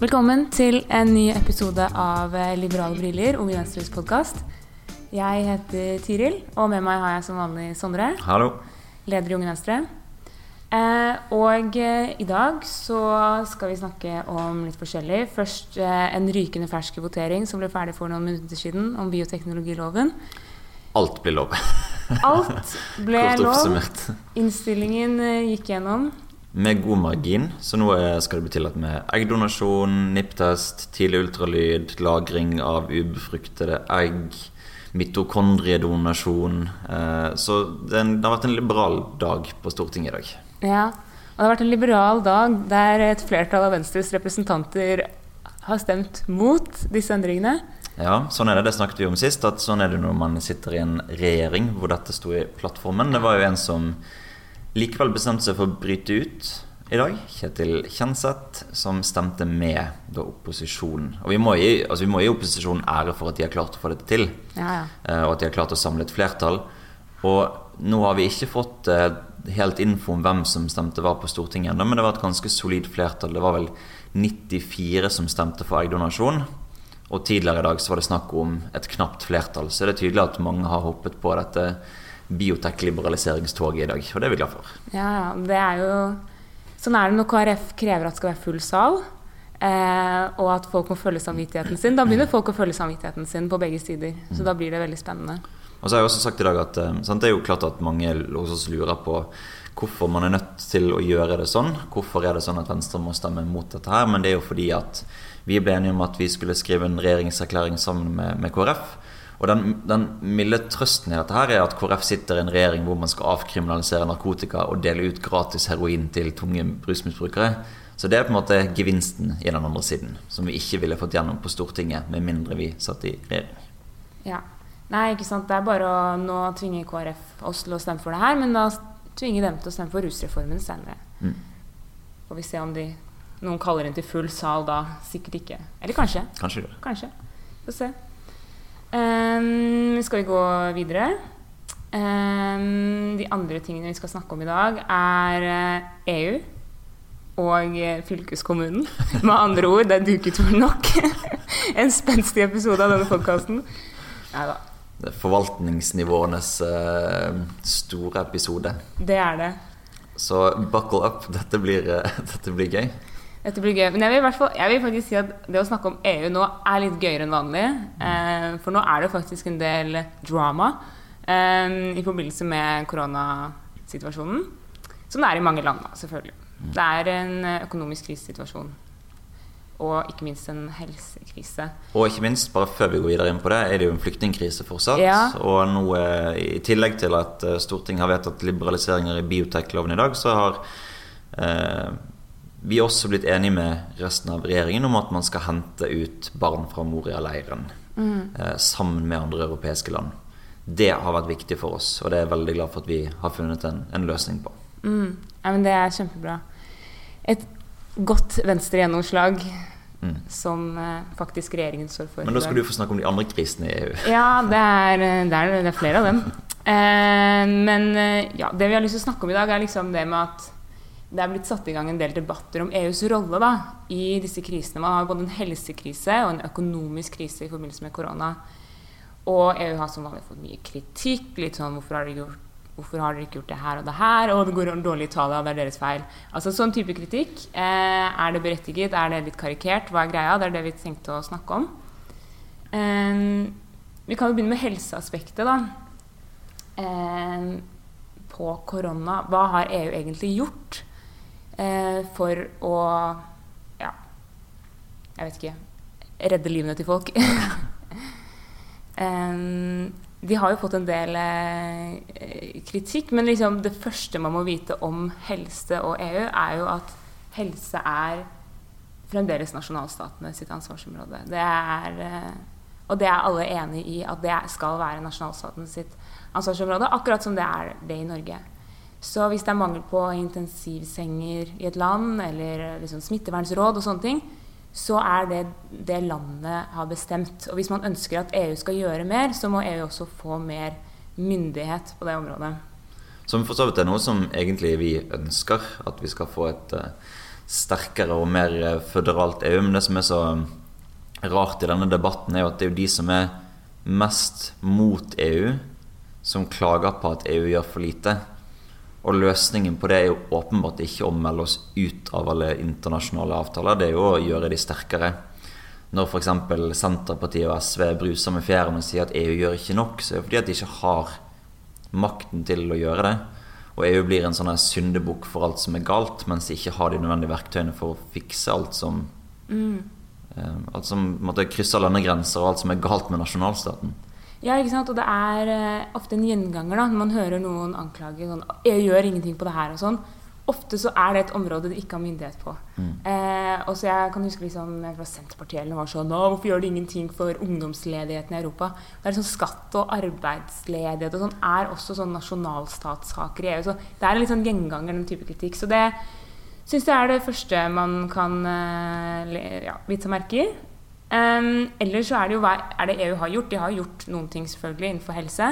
Velkommen til en ny episode av eh, Liberale briller, Unge Venstres podkast. Jeg heter Tiril, og med meg har jeg som vanlig Sondre, Hallo. leder i Unge Venstre. Eh, og eh, i dag så skal vi snakke om litt forskjellig. Først eh, en rykende fersk votering som ble ferdig for noen minutter siden om bioteknologiloven. Alt blir lov. Alt ble lov. Innstillingen eh, gikk gjennom. Med god margin. Så nå skal det bli tillatt med eggdonasjon, NIPT-test, tidlig ultralyd, lagring av ubefruktede egg, mitokondriedonasjon. Eh, Så det har vært en liberal dag på Stortinget i dag. Ja, og det har vært en liberal dag der et flertall av Venstres representanter har stemt mot disse endringene. Ja, sånn er det. Det snakket vi om sist. At sånn er det når man sitter i en regjering hvor dette sto i plattformen. Det var jo en som likevel bestemte seg for å bryte ut i dag. Kjetil Kjenseth, som stemte med da opposisjonen. Og vi må, gi, altså vi må gi opposisjonen ære for at de har klart å få dette til. Ja, ja. eh, Og at de har klart å samle et flertall. Og nå har vi ikke fått eh, helt info om hvem som stemte hva på Stortinget ennå, men det var et ganske solid flertall. Det var vel 94 som stemte for eggdonasjon. Og tidligere i dag så var det snakk om et knapt flertall. Så det er tydelig at mange har hoppet på dette biotek-liberaliseringstoget i dag. Og det er vi glad for. ja, ja. Det er jo Sånn er det når KrF krever at det skal være full sal, eh, og at folk må følge samvittigheten sin. Da begynner folk å følge samvittigheten sin på begge sider. Så da blir det veldig spennende. Og så har jeg også sagt i dag at eh, sant, Det er jo klart at mange hos oss lurer på hvorfor man er nødt til å gjøre det sånn. Hvorfor er det sånn at Venstre må stemme mot dette her? Men det er jo fordi at vi ble enige om at vi skulle skrive en regjeringserklæring sammen med, med KrF. Og den, den milde trøsten i dette her er at KrF sitter i en regjering hvor man skal avkriminalisere narkotika og dele ut gratis heroin til tunge rusmisbrukere. Så det er på en måte gevinsten i den andre siden, som vi ikke ville fått gjennom på Stortinget med mindre vi satt i regjering. Ja. Nei, ikke sant. Det er bare å nå tvinge KrF oss til å stemme for det her, men da tvinge dem til å stemme for rusreformen senere. Mm. Får vi se om de noen kaller inn til full sal da. Sikkert ikke. Eller kanskje. Kanskje. Kanskje. Få se. Ehm, skal vi gå videre? Um, de andre tingene vi skal snakke om i dag, er eh, EU og eh, fylkeskommunen. Med andre ord, det er duket for nok. en spenstig episode av denne podkasten. Ja, da, Det er forvaltningsnivåenes uh, store episode. det er det. Så buckle up. Dette blir, dette blir gøy. Dette blir gøy. Men jeg vil, fall, jeg vil faktisk si at det å snakke om EU nå er litt gøyere enn vanlig. Eh, for nå er det faktisk en del drama eh, i forbindelse med koronasituasjonen. Som det er i mange land, da, selvfølgelig. Det er en økonomisk krisesituasjon. Og ikke minst en helsekrise. Og ikke minst, bare før vi går videre inn på det, er det jo en flyktningkrise fortsatt. Ja. Og nå, eh, i tillegg til at eh, Stortinget har vedtatt liberaliseringer i biotekloven i dag, så har eh, vi også blitt enige med resten av regjeringen om at man skal hente ut barn fra Moria-leiren eh, sammen med andre europeiske land. Det har vært viktig for oss, og det er jeg veldig glad for at vi har funnet en, en løsning på. Mm. Ja, men det er kjempebra. Et godt venstregjennomslag Mm. som eh, faktisk regjeringen står for. Men da skal du få snakke om de andre krisene i EU. Ja, det er, det er, det er flere av dem. Eh, men eh, ja, det vi har lyst til å snakke om i dag, er liksom det med at det er blitt satt i gang en del debatter om EUs rolle da, i disse krisene. Man har både en helsekrise og en økonomisk krise i forbindelse med korona. Og EU har som vanlig fått mye kritikk. Litt sånn hvorfor har dere gjort dere ikke gjort det her og det her? Og det går dårlig i Italia, det er deres feil. Altså Sånn type kritikk. Eh, er det berettiget? Er det litt karikert? Hva er greia? Det er det vi tenkte å snakke om. Eh, vi kan jo begynne med helseaspektet, da. Eh, på korona. Hva har EU egentlig gjort for å Ja, jeg vet ikke Redde livene til folk? um, de har jo fått en del eh, kritikk, men liksom det første man må vite om helse og EU, er jo at helse er fremdeles nasjonalstatene sitt ansvarsområde. Det er, eh, og det er alle enig i at det skal være nasjonalstatene sitt ansvarsområde, akkurat som det er det i Norge. Så hvis det er mangel på intensivsenger i et land, eller liksom smittevernråd og sånne ting, så er det det landet har bestemt. Og hvis man ønsker at EU skal gjøre mer, så må EU også få mer myndighet på det området. Som for så vidt er noe som egentlig vi ønsker. At vi skal få et uh, sterkere og mer eh, føderalt EU. Men det som er så rart i denne debatten, er jo at det er jo de som er mest mot EU, som klager på at EU gjør for lite. Og løsningen på det er jo åpenbart ikke å melde oss ut av alle internasjonale avtaler, det er jo å gjøre de sterkere. Når f.eks. Senterpartiet og SV bruser med fjærene og sier at EU gjør ikke nok, så er det fordi at de ikke har makten til å gjøre det. Og EU blir en sånn syndebukk for alt som er galt, mens de ikke har de nødvendige verktøyene for å fikse alt som mm. eh, Alt som måtte, krysser landegrenser, og alt som er galt med nasjonalstaten. Ja, ikke sant? og det er uh, ofte en gjenganger da, når man hører noen anklage sånn 'Jeg gjør ingenting på det her og sånn ofte så er det et område de ikke har myndighet på. Mm. Eh, og så Jeg kan huske liksom, jeg fra Senterpartiet eller var sånn Hvorfor gjør de ingenting for ungdomsledigheten i Europa? Det er sånn Skatt og arbeidsledighet og sånn er også sånn nasjonalstatssaker i EU. Så det er en litt sånn gjenganger, den type kritikk. Så det syns jeg er det første man kan uh, ja, bite seg merke i. Um, ellers så er det jo hva er det EU har gjort. De har gjort noen ting selvfølgelig innenfor helse.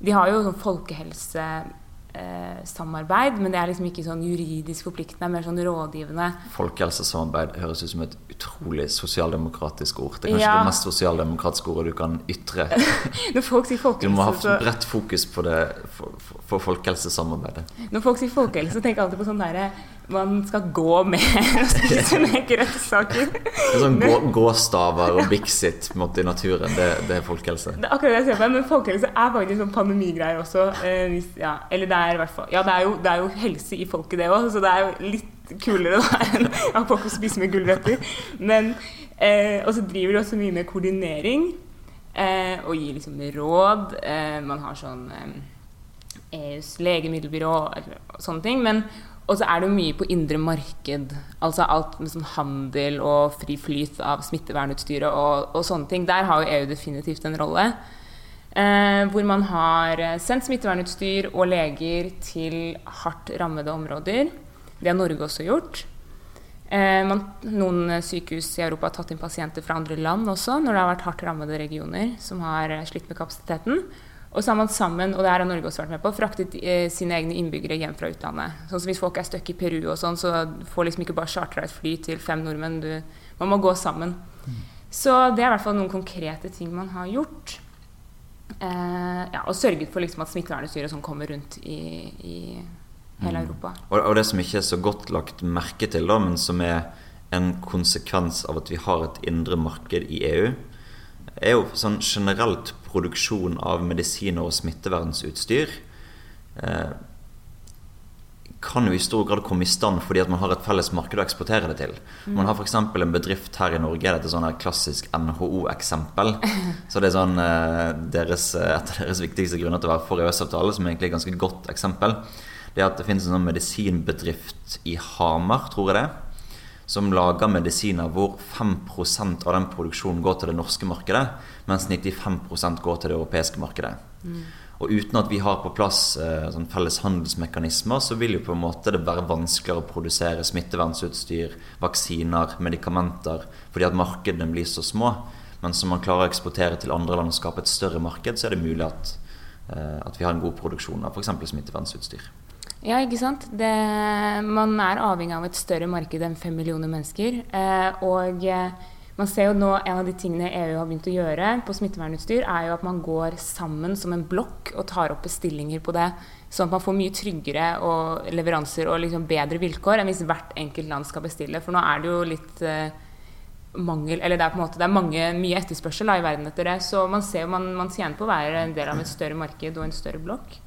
De har jo sånn folkehelsesamarbeid, eh, men det er liksom ikke sånn juridisk forpliktende, er mer sånn rådgivende. Folkehelsesamarbeid høres ut som et utrolig sosialdemokratisk ord. Det er kanskje ja. det mest sosialdemokratiske ordet du kan ytre. Når folk sier folkehelse, du må ha bredt fokus på det for, for, for folkehelsesamarbeidet. Når folk sier folkehelse, tenker jeg alltid på sånn derre man skal gå mer og spise mer grønnsaker. Sånn gå, gåstaver og Bixit i naturen, det, det, er folkehelse. Det er akkurat det jeg ser på, men folkehelse er faktisk sånn pandemigreier også. Eh, ja, eller det er i hvert fall Ja, det er jo, det er jo helse i folket, det òg, så det er jo litt kulere da enn at folk spiser med gulrøtter. Men eh, Og så driver de også mye med koordinering eh, og gir liksom råd. Eh, man har sånn EUs eh, legemiddelbyrå og sånne ting. men og så er det jo mye på indre marked. Altså alt med sånn handel og fri flyt av smittevernutstyret og, og, sånne ting. Der har jo EU definitivt en rolle. Eh, hvor man har sendt smittevernutstyr og leger til hardt rammede områder. Det har Norge også gjort. Eh, man, noen sykehus i Europa har tatt inn pasienter fra andre land også, når det har vært hardt rammede regioner som har slitt med kapasiteten. Og så har man sammen, og det her har Norge også vært med på, fraktet eh, sine egne innbyggere hjem fra utlandet. Sånn som Hvis folk er stuck i Peru, og sånn, så får liksom ikke bare chartra et fly til fem nordmenn. Du, man må gå sammen. Mm. Så det er i hvert fall noen konkrete ting man har gjort. Eh, ja, og sørget for liksom at smittevernutstyret sånn kommer rundt i, i hele mm. Europa. Og, og, det som ikke er så godt lagt merke til, da, men som er en konsekvens av at vi har et indre marked i EU, er jo sånn generelt produksjon av medisiner og smittevernutstyr eh, kan jo i stor grad komme i stand fordi at man har et felles marked å eksportere det til. Mm. Man har f.eks. en bedrift her i Norge, dette er sånn her klassisk NHO-eksempel. Så det er sånn eh, deres, Et av deres viktigste grunner til å være for EØS-avtale, som er et ganske godt eksempel, det er at det finnes en sånn medisinbedrift i Hamar, tror jeg det som lager medisiner hvor 5% av den produksjonen går til det norske markedet, mens 95 går til det europeiske markedet. Mm. Og uten at vi har på plass eh, sånn felles handelsmekanismer, så vil jo på en måte det være vanskeligere å produsere smittevernsutstyr, vaksiner, medikamenter, fordi at markedene blir så små. Men som man klarer å eksportere til andre land og skape et større marked, så er det mulig at, eh, at vi har en god produksjon av f.eks. smittevernsutstyr. Ja, ikke sant. Det, man er avhengig av et større marked enn fem millioner mennesker. Eh, og eh, man ser jo nå En av de tingene EU har begynt å gjøre på smittevernutstyr, er jo at man går sammen som en blokk og tar opp bestillinger på det. Sånn at man får mye tryggere og leveranser og liksom bedre vilkår enn hvis hvert enkelt land skal bestille. For nå er det jo litt eh, mangel Eller det er på en måte det er mange, mye etterspørsel da, i verden etter det. Så man ser jo man, man tjener på å være en del av et større marked og en større blokk.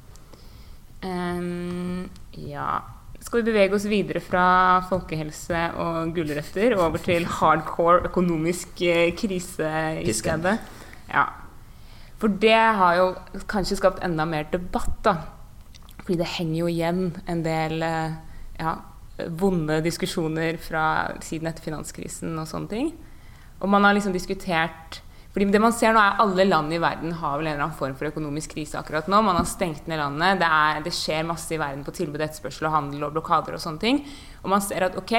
Um, ja Skal vi bevege oss videre fra folkehelse og gulrøtter over til hardcore økonomisk eh, krise i stedet? Ja. For det har jo kanskje skapt enda mer debatt, da. Fordi det henger jo igjen en del eh, ja, vonde diskusjoner fra siden etter finanskrisen og sånne ting. Og man har liksom diskutert fordi det man ser nå er Alle land i verden har vel en eller annen form for økonomisk krise akkurat nå. Man har stengt ned landet. Det, er, det skjer masse i verden på tilbud, etterspørsel og handel og blokader og sånne ting. Og man ser at ok,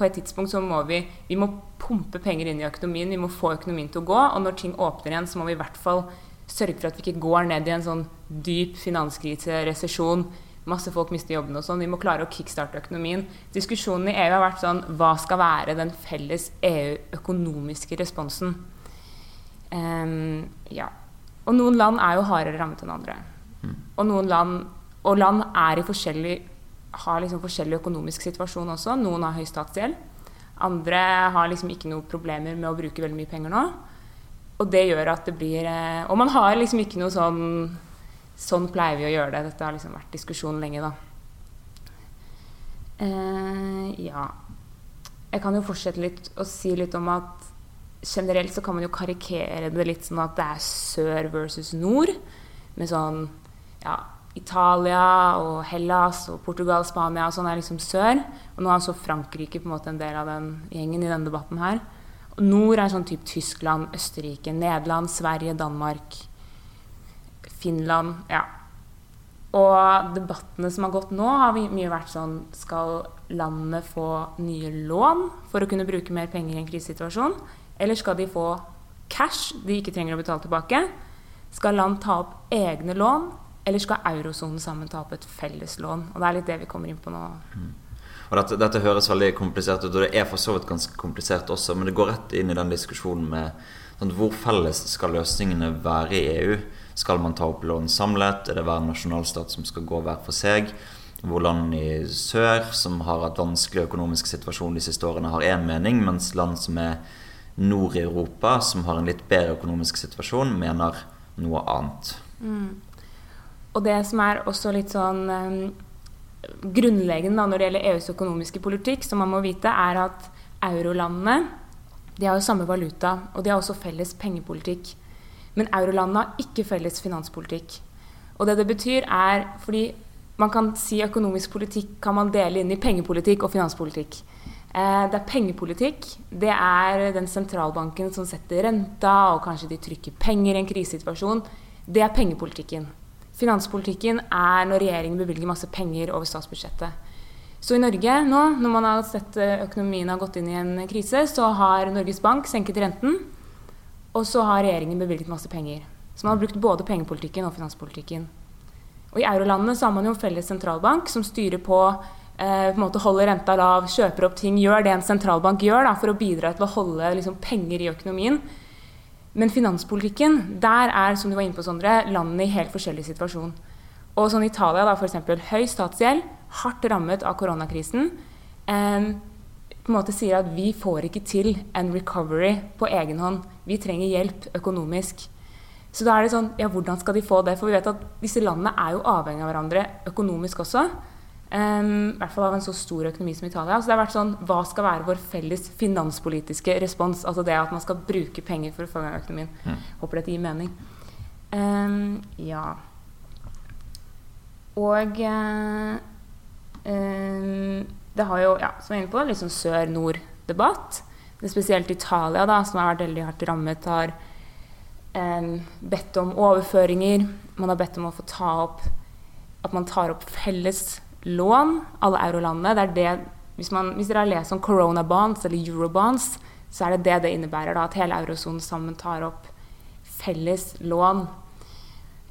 på et tidspunkt så må vi, vi må pumpe penger inn i økonomien. Vi må få økonomien til å gå. Og når ting åpner igjen, så må vi i hvert fall sørge for at vi ikke går ned i en sånn dyp finanskrise, resesjon, masse folk mister jobben og sånn. Vi må klare å kickstarte økonomien. Diskusjonen i EU har vært sånn Hva skal være den felles EU-økonomiske responsen? Um, ja. Og noen land er jo hardere rammet enn andre. Mm. Og noen land Og land er i forskjellig har liksom forskjellig økonomisk situasjon også. Noen har høy statsgjeld. Andre har liksom ikke noe problemer med å bruke veldig mye penger nå. Og det gjør at det blir eh, Og man har liksom ikke noe sånn Sånn pleier vi å gjøre det. Dette har liksom vært diskusjon lenge, da. Eh, ja. Jeg kan jo fortsette litt og si litt om at generelt så kan man jo karikere det litt sånn at det er sør versus nord. Med sånn ja, Italia og Hellas og Portugal, Spania og sånn er liksom sør. Og nå er altså Frankrike på en måte en del av den gjengen i denne debatten her. Og nord er sånn type Tyskland, Østerrike, Nederland, Sverige, Danmark, Finland. Ja. Og debattene som har gått nå, har mye vært sånn Skal landene få nye lån for å kunne bruke mer penger i en krisesituasjon? Eller skal de få cash de ikke trenger å betale tilbake? Skal land ta opp egne lån? Eller skal eurosonen sammen ta opp et felles lån? Og det er litt det vi kommer inn på nå. Mm. Og dette, dette, høres veldig komplisert ut, og det er for så vidt ganske komplisert også, men det går rett inn i den diskusjonen med sånn, hvor felles skal løsningene være i EU? Skal man ta opp lån samlet? Er det hver nasjonalstat som skal gå hver for seg? Hvor land i sør, som har hatt vanskelig økonomisk situasjon de siste årene, har én mening, mens land som er nord i Europa, som har en litt bedre økonomisk situasjon, mener noe annet. Mm. Og det som er også litt sånn um, grunnleggende da, når det gjelder EUs økonomiske politikk, som man må vite, er at eurolandene de har jo samme valuta, og de har også felles pengepolitikk. Men eurolandene har ikke felles finanspolitikk. Og det det betyr, er fordi man kan si økonomisk politikk kan man dele inn i pengepolitikk og finanspolitikk. Eh, det er pengepolitikk. Det er den sentralbanken som setter renta, og kanskje de trykker penger i en krisesituasjon. Det er pengepolitikken. Finanspolitikken er når regjeringen bevilger masse penger over statsbudsjettet. Så i Norge nå, når man har sett eh, økonomien har gått inn i en krise, så har Norges Bank senket renten, og så har regjeringen bevilget masse penger. Så man har brukt både pengepolitikken og finanspolitikken. Og i eurolandene så har man jo en felles sentralbank som styrer på på en måte holder renta lav, kjøper opp ting, gjør det en sentralbank gjør da, for å bidra til å holde liksom, penger i økonomien. Men finanspolitikken, der er som du var inne på, Sondre, landene i helt forskjellig situasjon. Og sånn Italia, da, f.eks. høy statsgjeld, hardt rammet av koronakrisen, eh, på en måte sier at vi får ikke til en recovery på egen hånd. Vi trenger hjelp økonomisk. Så da er det sånn, ja, hvordan skal de få det? For vi vet at disse landene er jo avhengig av hverandre økonomisk også. Um, I hvert fall av en så stor økonomi som Italia. Så det har vært sånn, Hva skal være vår felles finanspolitiske respons? Altså det at man skal bruke penger for å få i gang økonomien. Mm. Håper dette gir mening. Um, ja. Og um, det har jo, ja, som jeg er inne på, litt sånn sør-nord-debatt. Spesielt Italia, da, som har vært veldig hardt rammet, har bedt om overføringer. Man har bedt om å få ta opp At man tar opp felles lån, alle eurolandene. Det er det, hvis, man, hvis dere har lest om corona bonds eller eurobonds, så er det det det innebærer. Da, at hele eurosonen sammen tar opp felles lån.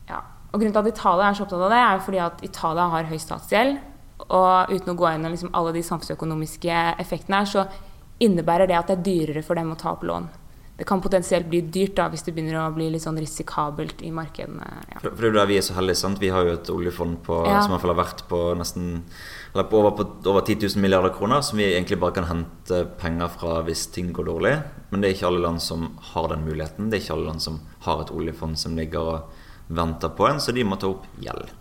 Ja. Og Grunnen til at Italia er så opptatt av det, er fordi at Italia har høy statsgjeld. Og uten å gå i liksom alle de samfunnsøkonomiske effektene her, så innebærer det at det er dyrere for dem å ta opp lån det kan potensielt bli dyrt da, hvis det begynner å bli litt sånn risikabelt i markedene. Ja. For, for vi er så heldige. sant? Vi har jo et oljefond på, ja. som i hvert fall har vært på nesten eller på over, på over 10 000 milliarder kroner, som vi egentlig bare kan hente penger fra hvis ting går dårlig. Men det er ikke alle land som har den muligheten. Det er ikke alle land som har et oljefond som ligger og venter på en, så de må ta opp gjeld.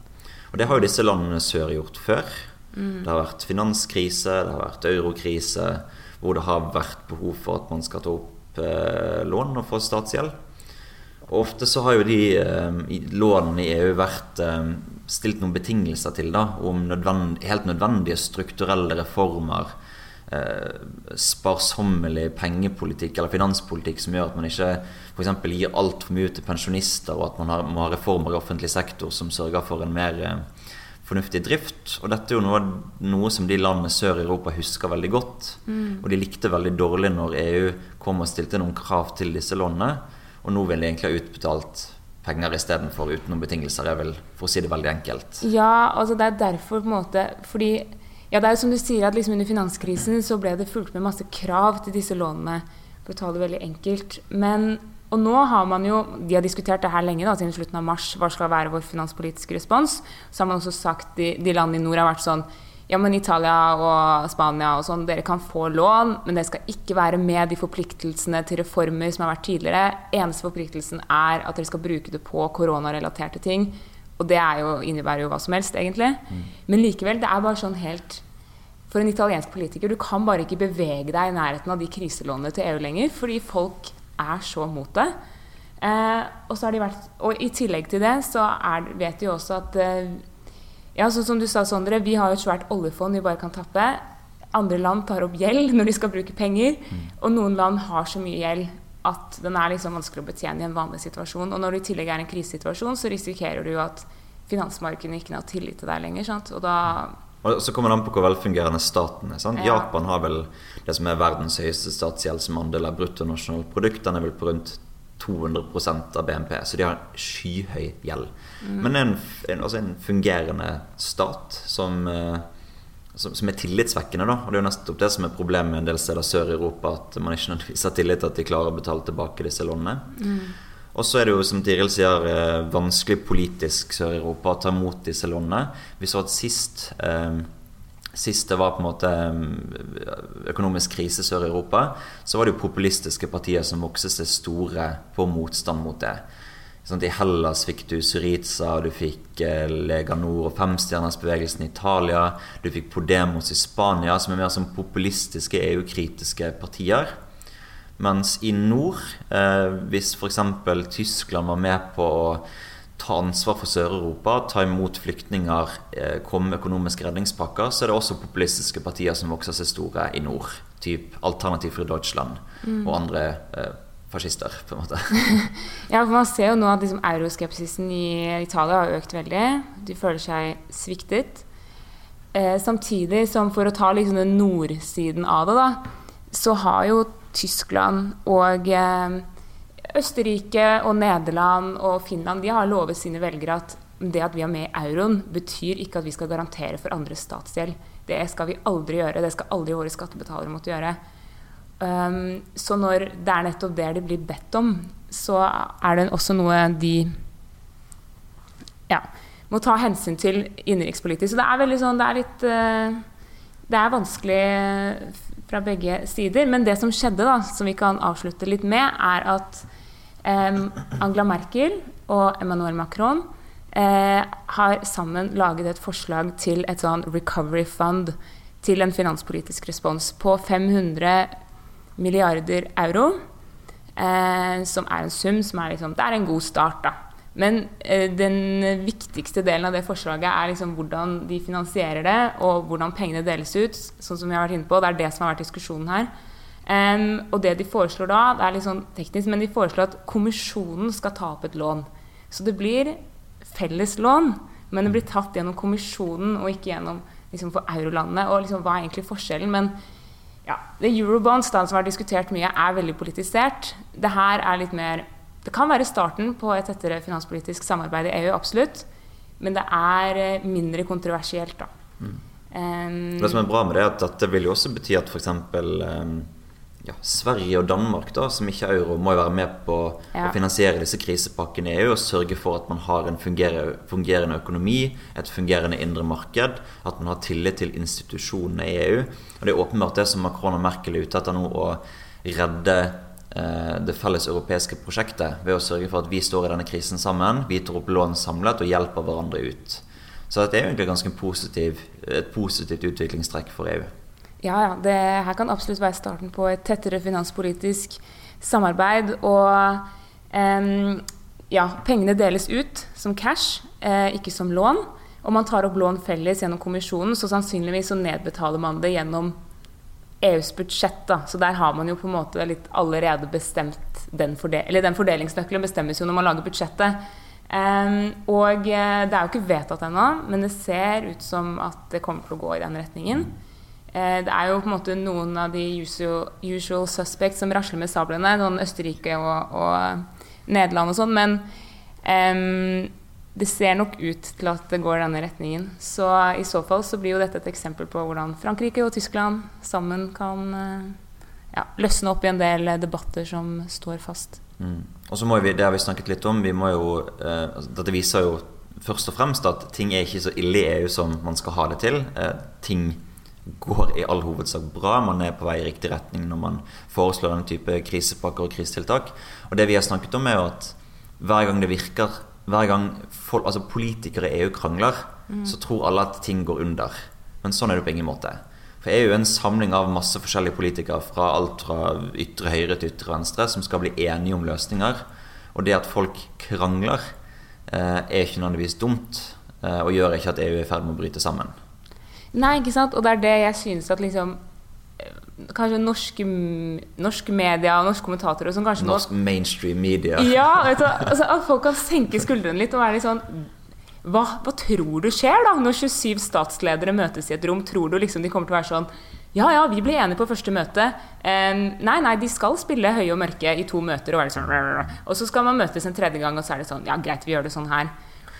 Og det har jo disse landene sør gjort før. Mm. Det har vært finanskrise, det har vært eurokrise, hvor det har vært behov for at man skal ta opp lån og få statsgjeld. Og ofte så har jo de eh, lånene i EU vært eh, stilt noen betingelser til da, om nødvend, helt nødvendige strukturelle reformer. Eh, sparsommelig pengepolitikk eller finanspolitikk som gjør at man ikke f.eks. gir altfor mye til pensjonister, og at man har, må ha reformer i offentlig sektor som sørger for en mer eh, fornuftig drift. Og dette er jo noe, noe som de landene sør i Europa husker veldig godt. Mm. Og de likte veldig dårlig når EU kom og stilte noen krav til disse lånene. Og nå vil de egentlig ha utbetalt penger istedenfor uten noen betingelser, Jeg vil, for å si det veldig enkelt. Ja, altså det er derfor på en måte Fordi ja, det er jo som du sier at liksom under finanskrisen så ble det fulgt med masse krav til disse lånene, for å ta det veldig enkelt. Men og nå har man jo De har diskutert det her lenge, da, siden slutten av mars. Hva skal være vår finanspolitiske respons? Så har man også sagt de, de landene i nord har vært sånn ja, men Italia og Spania og sånn, dere kan få lån, men det skal ikke være med de forpliktelsene til reformer som har vært tidligere. Eneste forpliktelsen er at dere skal bruke det på koronarelaterte ting. Og det jo, innebærer jo hva som helst, egentlig. Mm. Men likevel, det er bare sånn helt For en italiensk politiker, du kan bare ikke bevege deg i nærheten av de kriselånene til EU lenger, fordi folk er så mot det. Eh, og, så har de vært, og i tillegg til det så er, vet de også at eh, ja, så som du sa, Sondre, vi har jo et svært oljefond vi bare kan tappe. Andre land tar opp gjeld når de skal bruke penger. Mm. Og noen land har så mye gjeld at den er liksom vanskelig å betjene i en vanlig situasjon. Og når det i tillegg er en krisesituasjon, så risikerer du jo at finansmarkedene ikke har tillit til deg lenger. Sant? Og da og så kommer det an på hvor velfungerende staten er. Ja. Japan har vel det som er verdens høyeste statsgjeld som andel av bruttonasjonalprodukt. Den er vel på rundt 200% av BNP, så de har skyhøy gjeld. Mm. Men det er en, en, altså en fungerende stat som, eh, som, som, er tillitsvekkende. Da. Og det er jo nettopp det som er problemet med en del steder sør i Europa, at man ikke nødvendigvis har tillit til at de klarer å betale tilbake disse lånene. Mm. Og så er det jo, som Tiril sier, eh, vanskelig politisk Sør-Europa å ta imot disse lånene. Vi så at sist eh, Sist det var på en måte mm, økonomisk krise Sør-Europa, så var det jo populistiske partier som vokste seg store på motstand mot det. Sånn, I Hellas fikk du Syriza, du fikk eh, Lega Nord og Femstjernersbevegelsen i Italia. Du fikk Podemos i Spania, som er mer som populistiske EU-kritiske partier. Mens i nord, eh, hvis f.eks. Tyskland var med på å ta ansvar for Sør-Europa, ta imot flyktninger, eh, komme med økonomiske redningspakker, så er det også populistiske partier som vokser seg store i nord. Typ Alternativ for Deutschland mm. og andre eh, fascister, på en måte. ja, for Man ser jo nå at liksom, euroskepsisen i Italia har økt veldig. De føler seg sviktet. Eh, samtidig som for å ta liksom, den nordsiden av det, da, så har jo Tyskland og eh, Østerrike og Nederland og Finland de har lovet sine velgere at det at vi er med i euroen, betyr ikke at vi skal garantere for andres statsgjeld. Det skal vi aldri gjøre. Det skal aldri våre skattebetalere måtte gjøre. Um, så når det er nettopp det de blir bedt om, så er det også noe de ja, må ta hensyn til innenrikspolitisk. Så det er veldig sånn Det er litt uh, Det er vanskelig fra begge sider. Men det som skjedde, da, som vi kan avslutte litt med, er at Angela Merkel og Emmanuel Macron eh, har sammen laget et forslag til et sånn recovery fund til en finanspolitisk respons på 500 milliarder euro. Eh, som er en sum som er liksom Det er en god start, da. Men eh, den viktigste delen av det forslaget er liksom hvordan de finansierer det, og hvordan pengene deles ut. sånn som vi har vært inne på. Det er det som har vært diskusjonen her. Um, og det de foreslår da, det er litt sånn teknisk, men de foreslår at kommisjonen skal ta opp et lån. Så det blir felles lån, men det blir tatt gjennom kommisjonen og ikke gjennom liksom, for eurolandene. Og liksom, hva er egentlig forskjellen? Men ja, det Eurobonds da, som har diskutert mye, er veldig politisert. Det her er litt mer Det kan være starten på et tettere finanspolitisk samarbeid i EU, absolutt. Men det er eh, mindre kontroversielt, da. Mm. Um, det som er bra med det, er at dette vil jo også bety at f.eks. Um, ja, Sverige og Danmark, da, som ikke er euro, må jo være med på ja. å finansiere disse krisepakkene i EU og sørge for at man har en fungerende økonomi, et fungerende indre marked, at man har tillit til institusjonene i EU. Og Det er åpenbart det som Macron og Merkel er ute etter nå, å redde det felles europeiske prosjektet ved å sørge for at vi står i denne krisen sammen, vi tar opp lån samlet og hjelper hverandre ut. Så det er egentlig ganske positiv, et positivt utviklingstrekk for EU. Ja, ja. Det her kan absolutt være starten på et tettere finanspolitisk samarbeid. Og um, ja, pengene deles ut som cash, eh, ikke som lån. Og man tar opp lån felles gjennom kommisjonen, så sannsynligvis så nedbetaler man det gjennom EUs budsjett. Da. Så der har man jo på en måte litt allerede bestemt den, fordel eller den fordelingsnøkkelen bestemmes jo når man lager budsjettet. Um, og eh, det er jo ikke vedtatt ennå, men det ser ut som at det kommer til å gå i den retningen. Uh, det er jo på en måte noen av de usual, usual suspects som rasler med sablene, sånn Østerrike og, og Nederland og sånn. Men Em, det ser nok ut til at det går denne retningen. Så i så fall så blir jo dette et eksempel på hvordan Frankrike og Tyskland sammen kan eh, ja, løsne opp i en del debatter som står fast. Mm. Og så må vi, det har vi snakket litt om, vi må jo, eh, altså, dette viser jo først og fremst at ting er ikke så ille i EU som man skal ha det til. Eh, ting går i all hovedsak bra. Man er på vei i riktig retning når man foreslår denne type krisepakker og krisetiltak. Og det vi har snakket om, er jo at hver gang det virker Hver gang folk, altså politikere i EU krangler, så tror alle at ting går under. Men sånn er det på ingen måte. For EU er en samling av masse forskjellige politikere fra alt fra ytre høyre til ytre venstre som skal bli enige om løsninger. Og det at folk krangler, eh, er ikke nødvendigvis dumt, eh, og gjør ikke at EU er i ferd med å bryte sammen. Nei, ikke sant? Og det er det jeg synes at liksom Kanskje norske, norske media og norske kommentatorer som kanskje må Norsk mainstream media. Ja, du, altså, At folk kan senke skuldrene litt og være litt sånn hva, hva tror du skjer da når 27 statsledere møtes i et rom? Tror du liksom de kommer til å være sånn Ja, ja, vi ble enige på første møte. Um, nei, nei, de skal spille høye og mørke i to møter og være sånn Og så skal man møtes en tredje gang, og så er det sånn Ja, greit, vi gjør det sånn her.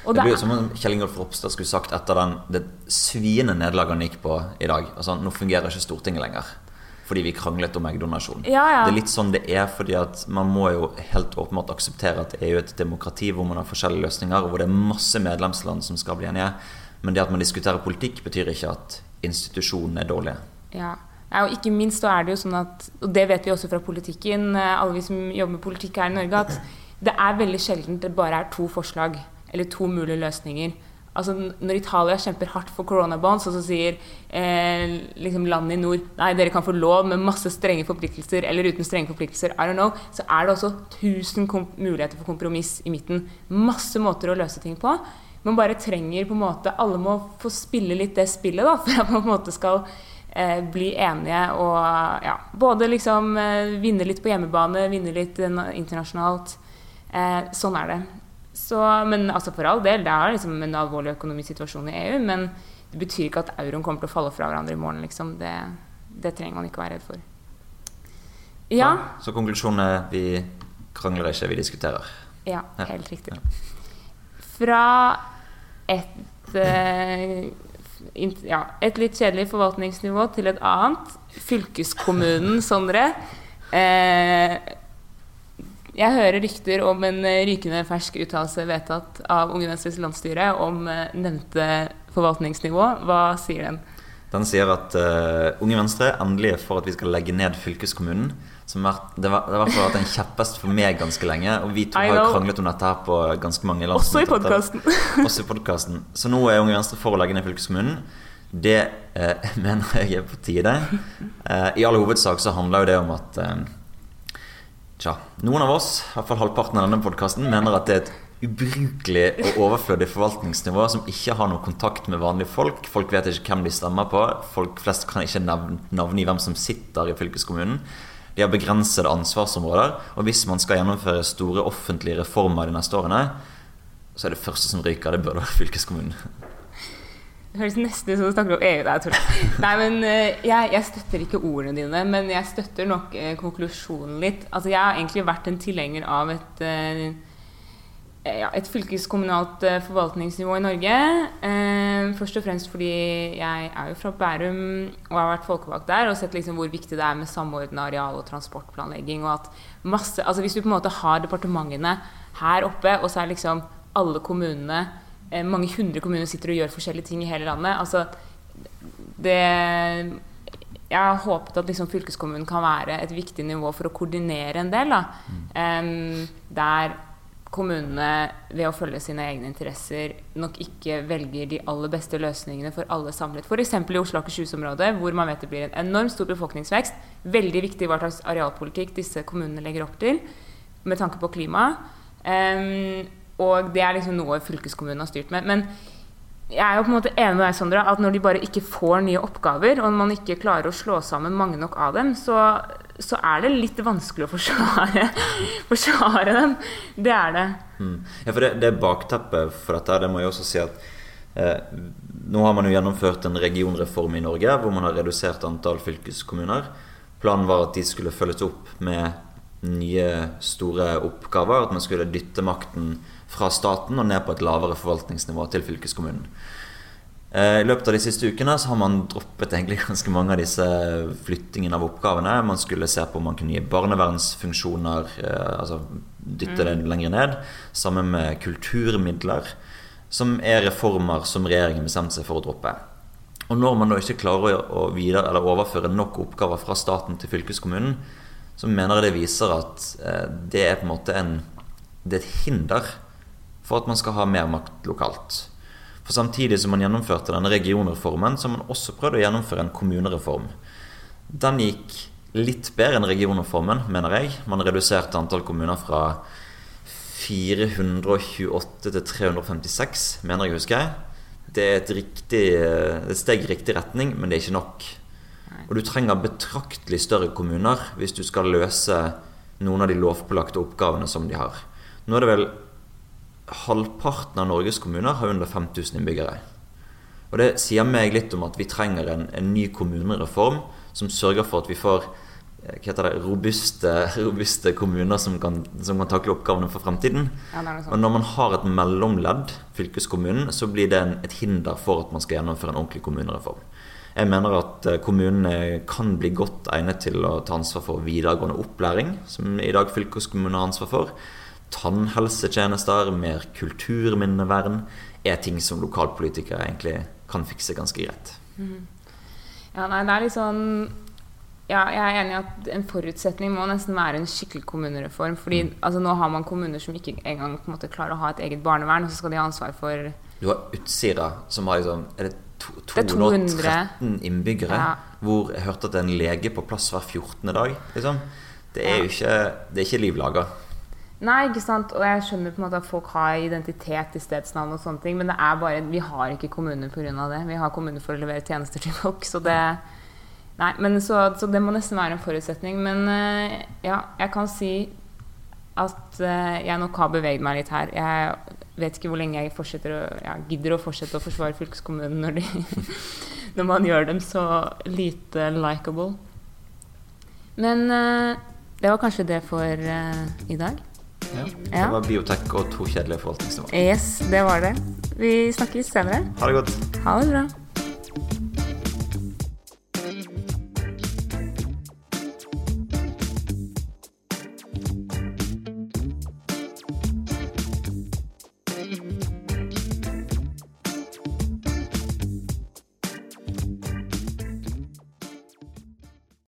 Og Det blir jo som om Kjell Ingolf Ropstad skulle sagt etter den, det sviende nederlaget han gikk på i dag. Altså, Nå fungerer ikke Stortinget lenger. Fordi vi kranglet om eggdonasjon. Ja, ja. Det er litt sånn det er, fordi at man må jo helt åpenbart akseptere at EU er et demokrati hvor man har forskjellige løsninger, og hvor det er masse medlemsland som skal bli enige. Men det at man diskuterer politikk, betyr ikke at institusjonene er dårlige. Ja. Og ikke minst så er det jo sånn at, og det vet vi også fra politikken, eh, alle vi som jobber med politikk her i Norge, at det er veldig sjelden det bare er to forslag eller to mulige løsninger. Altså Når Italia kjemper hardt for coronabonds, og så sier eh, liksom landet i nord nei, dere kan få lov med masse strenge forpliktelser eller uten strenge forpliktelser, I don't know, så er det også 1000 muligheter for kompromiss i midten. Masse måter å løse ting på. Man bare trenger på en måte Alle må få spille litt det spillet da, for at man på en måte skal eh, bli enige og ja, både liksom eh, vinne litt på hjemmebane, vinne litt eh, internasjonalt. Eh, sånn er det. Så, men altså for all del, det er liksom en alvorlig økonomisk situasjon i EU, men det betyr ikke at euroen kommer til å falle fra hverandre i morgen. Liksom. Det, det trenger man ikke å være redd for. Ja, Så konklusjonen er vi krangler ikke, vi diskuterer. ja helt riktig. Fra et eh, ja, et litt kjedelig forvaltningsnivå til et annet. Fylkeskommunen, Sondre. Eh, jeg hører rykter om en eh, rykende fersk uttalelse vedtatt av Unge Venstres landsstyre om eh, nevnte forvaltningsnivå. Hva sier den? Den sier at uh, Unge Venstre endelig er for at vi skal legge ned fylkeskommunen. Som er, det, var, det har i hvert fall vært en kjepphest for meg ganske lenge. Og vi to I har jo kranglet om dette her på ganske mange landsmøter. Også i podkasten. Så nå er Unge Venstre for å legge ned fylkeskommunen. Det uh, mener jeg er på tide. Uh, I all hovedsak så handler jo det om at Tja, noen av oss, i hvert fall halvparten av denne podkasten, mener at det er et ubrukelig og overflødig forvaltningsnivå som ikke har noe kontakt med vanlige folk. Folk vet ikke hvem de stemmer på. Folk flest kan ikke navn- navngi hvem som sitter i fylkeskommunen. De har begrensede ansvarsområder, og hvis man skal gjennomføre store offentlige reformer de neste årene, så er det første som ryker, det bør være fylkeskommunen. Det høres nesten ut som du snakker om EU. Der, Tor. Nei, men eh, jeg, jeg støtter ikke ordene dine, men jeg støtter nok eh, konklusjonen litt. Altså, jeg har egentlig vært en tilhenger av et, eh, ja, et fylkeskommunalt forvaltningsnivå i Norge. Først og fremst fordi jeg er jo fra Bærum og har vært folkevalgt der og sett liksom hvor viktig det er med samordna areal- og transportplanlegging. og at masse, altså Hvis du på en måte har departementene her oppe, og så er liksom alle kommunene Mange hundre kommuner sitter og gjør forskjellige ting i hele landet. altså det jeg har håpet at liksom fylkeskommunen kan være et viktig nivå for å koordinere en del. Em, der kommunene ved å følge sine egne interesser nok ikke velger de aller beste løsningene for alle samlet. F.eks. i Oslo og Akershus-området, hvor man vet det blir en enormt stor befolkningsvekst. Veldig viktig hva slags arealpolitikk disse kommunene legger opp til med tanke på klima. Em, og det er liksom noe fylkeskommunen har styrt med. Men jeg er jo på en måte enig med deg, Sondra, at når de bare ikke får nye oppgaver, og man ikke klarer å slå sammen mange nok av dem, så, så er det litt vanskelig å forsvare, forsvare dem. Det er det. Mm. Ja, for det, det er bakteppet for dette. Det må jeg også si at eh, Nå har man jo gjennomført en regionreform i Norge hvor man har redusert antall fylkeskommuner. Planen var at de skulle følges opp med nye, store oppgaver. At man skulle dytte makten fra staten og ned på et lavere forvaltningsnivå til fylkeskommunen. Eh, I løpet av de siste ukene så har man droppet egentlig ganske mange av disse flyttingene av oppgavene. Man skulle se på om man kunne gi barnevernsfunksjoner, eh, altså dytte det lenger ned. Sammen med kulturmidler, som er reformer som regjeringen bestemte seg for å droppe. Og når man da ikke klarer å videre, eller overføre nok oppgaver fra staten til fylkeskommunen, så mener jeg det viser at eh, det er på en måte en, det er et hinder for at man skal ha mer makt lokalt. For Samtidig som man gjennomførte denne regionreformen, så har man også prøvd å gjennomføre en kommunereform. Den gikk litt bedre enn regionreformen, mener jeg. Man reduserte antall kommuner fra 428 til 356, mener jeg husker. Det er et, riktig, et steg i riktig retning, men det er ikke nok. Og du trenger betraktelig større kommuner hvis du skal løse noen av de lovpålagte oppgavene som de har. Nå er det vel halvparten av Norges kommuner har under 5000 innbyggere. Og Det sier meg litt om at vi trenger en, en ny kommunereform som sørger for at vi får eh, det, robuste, robuste kommuner som kan, som kan, takle oppgavene for fremtiden. Ja, og Når man har et mellomledd, fylkeskommunen, så blir det en, et hinder for at man skal gjennomføre en ordentlig kommunereform. Jeg mener at eh, kommunene kan bli godt egnet til å ta ansvar for videregående opplæring, som i dag fylkeskommunen har ansvar for tannhelsetjenester, mer kulturminnevern, er ting som lokalpolitikere egentlig kan fikse ganske greit. Mm. Ja, nei, det er litt sånn ja, jeg er enig i at en forutsetning må nesten være en skikkelig kommunereform. fordi mm. altså, Nå har man kommuner som ikke engang på en måte, klarer å ha et eget barnevern, og så skal de ha ansvar for Du har Utsira, som har liksom er det, to, 213 det 200. innbyggere. Ja. Hvor jeg hørte at det er en lege på plass hver 14. dag. Liksom. Det er jo ikke, det er ikke liv laga. Nei, ikke sant. Og jeg skjønner på en måte at folk har identitet i stedsnavn og sånne ting, men det er bare, vi har ikke kommuner pga. det. Vi har kommuner for å levere tjenester til folk. Så det Nei, men så, så det må nesten være en forutsetning. Men eh, ja, jeg kan si at eh, jeg nok har beveget meg litt her. Jeg vet ikke hvor lenge jeg å, jeg gidder å fortsette å forsvare fylkeskommunen når, de, når man gjør dem så lite likeable. Men eh, det var kanskje det for i dag. Ja. Det var biotek og to kjedelige forvaltningsnivåer. Yes, det var det. Vi snakkes senere. Ha det godt. Ha det bra.